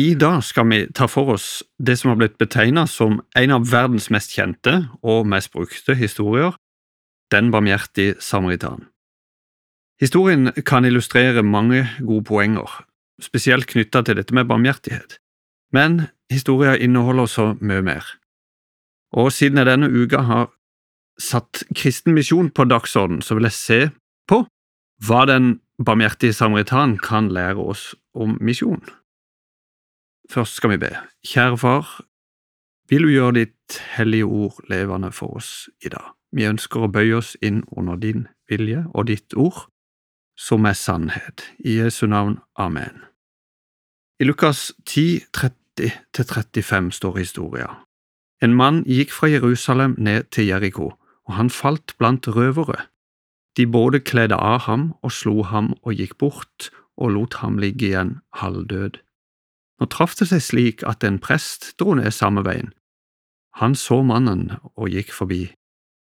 I dag skal vi ta for oss det som har blitt betegnet som en av verdens mest kjente og mest brukte historier, Den barmhjertige samaritan. Historien kan illustrere mange gode poenger, spesielt knyttet til dette med barmhjertighet, men historien inneholder også mye mer. Og siden jeg denne uka har satt kristen misjon på dagsorden, så vil jeg se på hva Den barmhjertige samaritan kan lære oss om misjon. Først skal vi be. Kjære Far, vil du gjøre ditt hellige ord levende for oss i dag. Vi ønsker å bøye oss inn under din vilje og ditt ord, som er sannhet. I Jesu navn. Amen. I Lukas 10, 30–35 står historia. En mann gikk fra Jerusalem ned til Jeriko, og han falt blant røvere. De både kledde av ham og slo ham og gikk bort og lot ham ligge igjen halvdød. Nå traff det seg slik at en prest dro ned samme veien. Han så mannen og gikk forbi.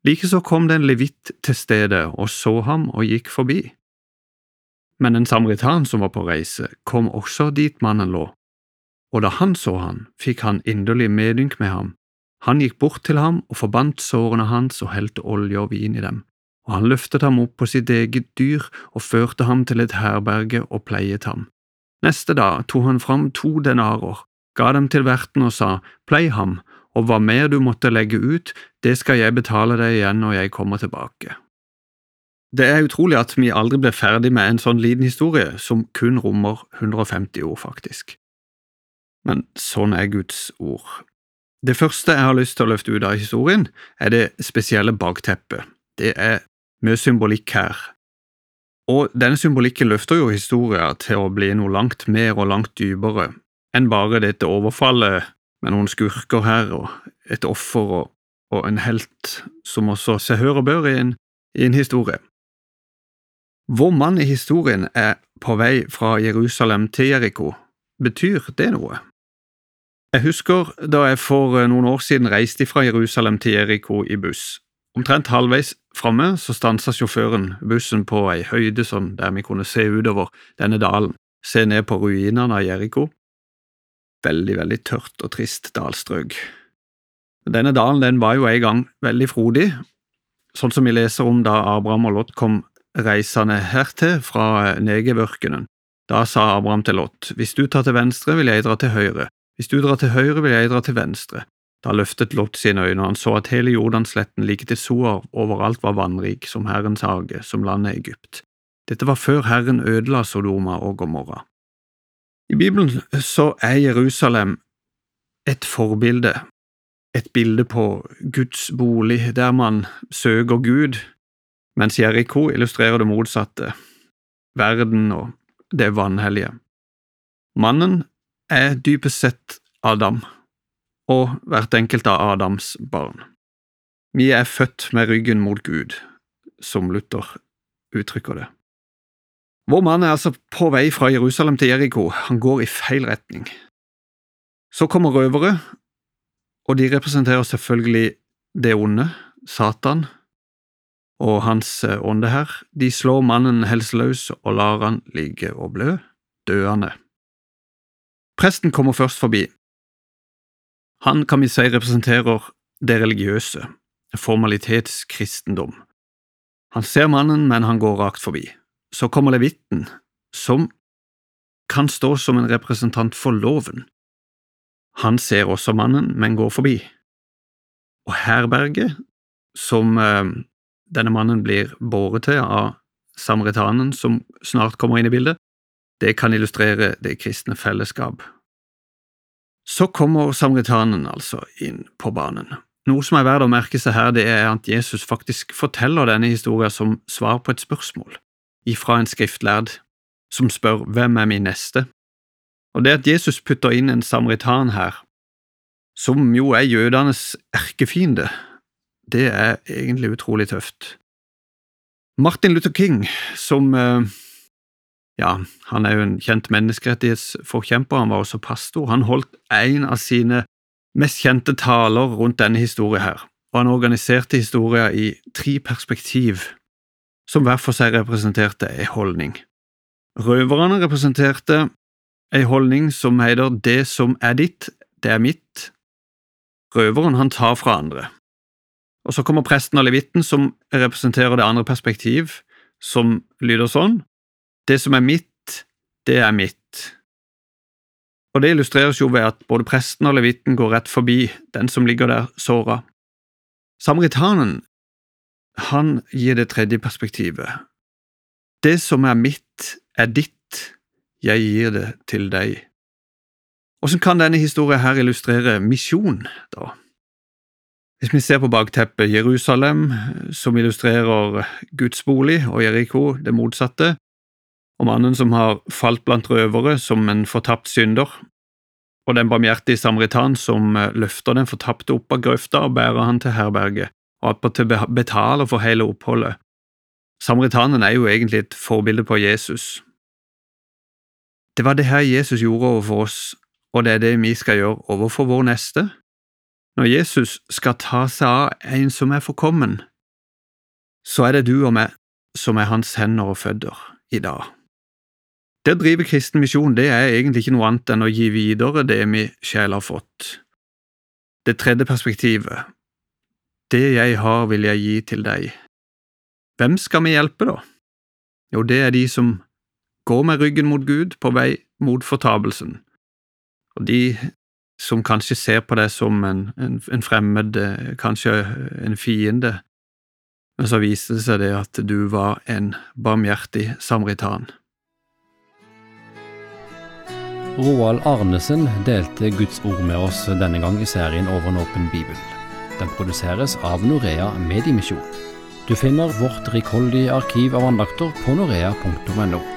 Likeså kom det en levitt til stedet og så ham og gikk forbi. Men en samaritan som var på reise, kom også dit mannen lå, og da han så han, fikk han inderlig medynk med ham. Han gikk bort til ham og forbandt sårene hans og helte olje og vin i dem, og han løftet ham opp på sitt eget dyr og førte ham til et herberge og pleiet ham. Neste dag tok han fram to denarer, ga dem til verten og sa, Plei ham, og hva mer du måtte legge ut, det skal jeg betale deg igjen når jeg kommer tilbake. Det er utrolig at vi aldri ble ferdig med en sånn liten historie, som kun rommer 150 ord, faktisk. Men sånn er Guds ord. Det første jeg har lyst til å løfte ut av historien, er det spesielle bakteppet. Det er mye symbolikk her, og denne symbolikken løfter jo historien til å bli noe langt mer og langt dypere enn bare dette overfallet med noen skurker her og et offer og, og en helt som også seg hør og bør i en, i en historie. Vår mann i historien er på vei fra Jerusalem til Jeriko. Betyr det noe? Jeg husker da jeg for noen år siden reiste fra Jerusalem til Jeriko i buss. Omtrent halvveis framme så stansa sjåføren bussen på ei høyde sånn der vi kunne se utover denne dalen, se ned på ruinene av Jeriko. Veldig, veldig tørt og trist dalstrøk. Denne dalen den var jo en gang veldig frodig, sånn som vi leser om da Abraham og Lot kom reisende hertil fra Negevørkenen. Da sa Abraham til Lot, hvis du tar til venstre, vil jeg dra til høyre, hvis du drar til høyre, vil jeg dra til venstre. Da løftet Lot sine øyne, og han så at hele Jordansletten like til Soar overalt var vannrik som Herrens hage, som landet Egypt. Dette var før Herren ødela Sodoma og Gomorra. I Bibelen så er Jerusalem et forbilde, et bilde på Guds bolig der man søker Gud, mens Jeriko illustrerer det motsatte, verden og det vanhellige. Mannen er dypest sett Adam og hvert enkelt av Adams barn. Vi er født med ryggen mot Gud, som Luther uttrykker det. Vår mann er altså på vei fra Jerusalem til Jeriko, han går i feil retning. Så kommer røvere, og de representerer selvfølgelig det onde, Satan, og hans eh, ånde her. De slår mannen helseløs og lar han ligge og blø, døende. Presten kommer først forbi, han kan vi si representerer det religiøse, formalitetskristendom. Han ser mannen, men han går rakt forbi. Så kommer levitten, som kan stå som en representant for loven. Han ser også mannen, men går forbi. Og herberget, som eh, denne mannen blir båret til av samaritanen som snart kommer inn i bildet, det kan illustrere det kristne fellesskap så kommer samaritanen altså inn på banen. Noe som er verdt å merke seg her, det er at Jesus faktisk forteller denne historien som svar på et spørsmål ifra en skriftlærd som spør Hvem er min neste? Og det at Jesus putter inn en samaritan her, som jo er jødenes erkefiende, det er egentlig utrolig tøft. Martin Luther King, som eh, ja, han er jo en kjent menneskerettighetsforkjemper, han var også pastor. Han holdt en av sine mest kjente taler rundt denne historien her, og han organiserte historien i tre perspektiv, som hver for seg representerte en holdning. Røverne representerte ei holdning som heter det som er ditt, det er mitt. Røveren han tar fra andre. Og så kommer presten og levitten, som representerer det andre perspektiv, som lyder sånn. Det som er mitt, det er mitt. Og Det illustreres jo ved at både presten og levitten går rett forbi den som ligger der såra. Samaritanen, han gir det tredje perspektivet. Det som er mitt, er ditt, jeg gir det til deg. Hvordan kan denne historien her illustrere misjon, da? Hvis vi ser på bakteppet Jerusalem, som illustrerer Guds bolig, og Jeriko det motsatte, og mannen som har falt blant røvere som en fortapt synder, og den barmhjertige samaritan som eh, løfter den fortapte opp av grøfta og bærer han til herberget, og attpåtil betaler for hele oppholdet. Samaritanen er jo egentlig et forbilde på Jesus. Det var det her Jesus gjorde overfor oss, og det er det vi skal gjøre overfor vår neste. Når Jesus skal ta seg av en som er forkommen, så er det du og meg som er hans hender og føtter i dag. Det å drive kristen misjon det er egentlig ikke noe annet enn å gi videre det vi sjel har fått. Det tredje perspektivet, det jeg har, vil jeg gi til deg. Hvem skal vi hjelpe, da? Jo, det er de som går med ryggen mot Gud på vei mot fortapelsen, og de som kanskje ser på deg som en, en, en fremmed, kanskje en fiende, men så viste det seg det at du var en barmhjertig samaritan. Roald Arnesen delte Guds ord med oss denne gang i serien Over en åpen bibel. Den produseres av Norea Mediemisjon. Du finner vårt rikholdige arkiv av andakter på norea.no.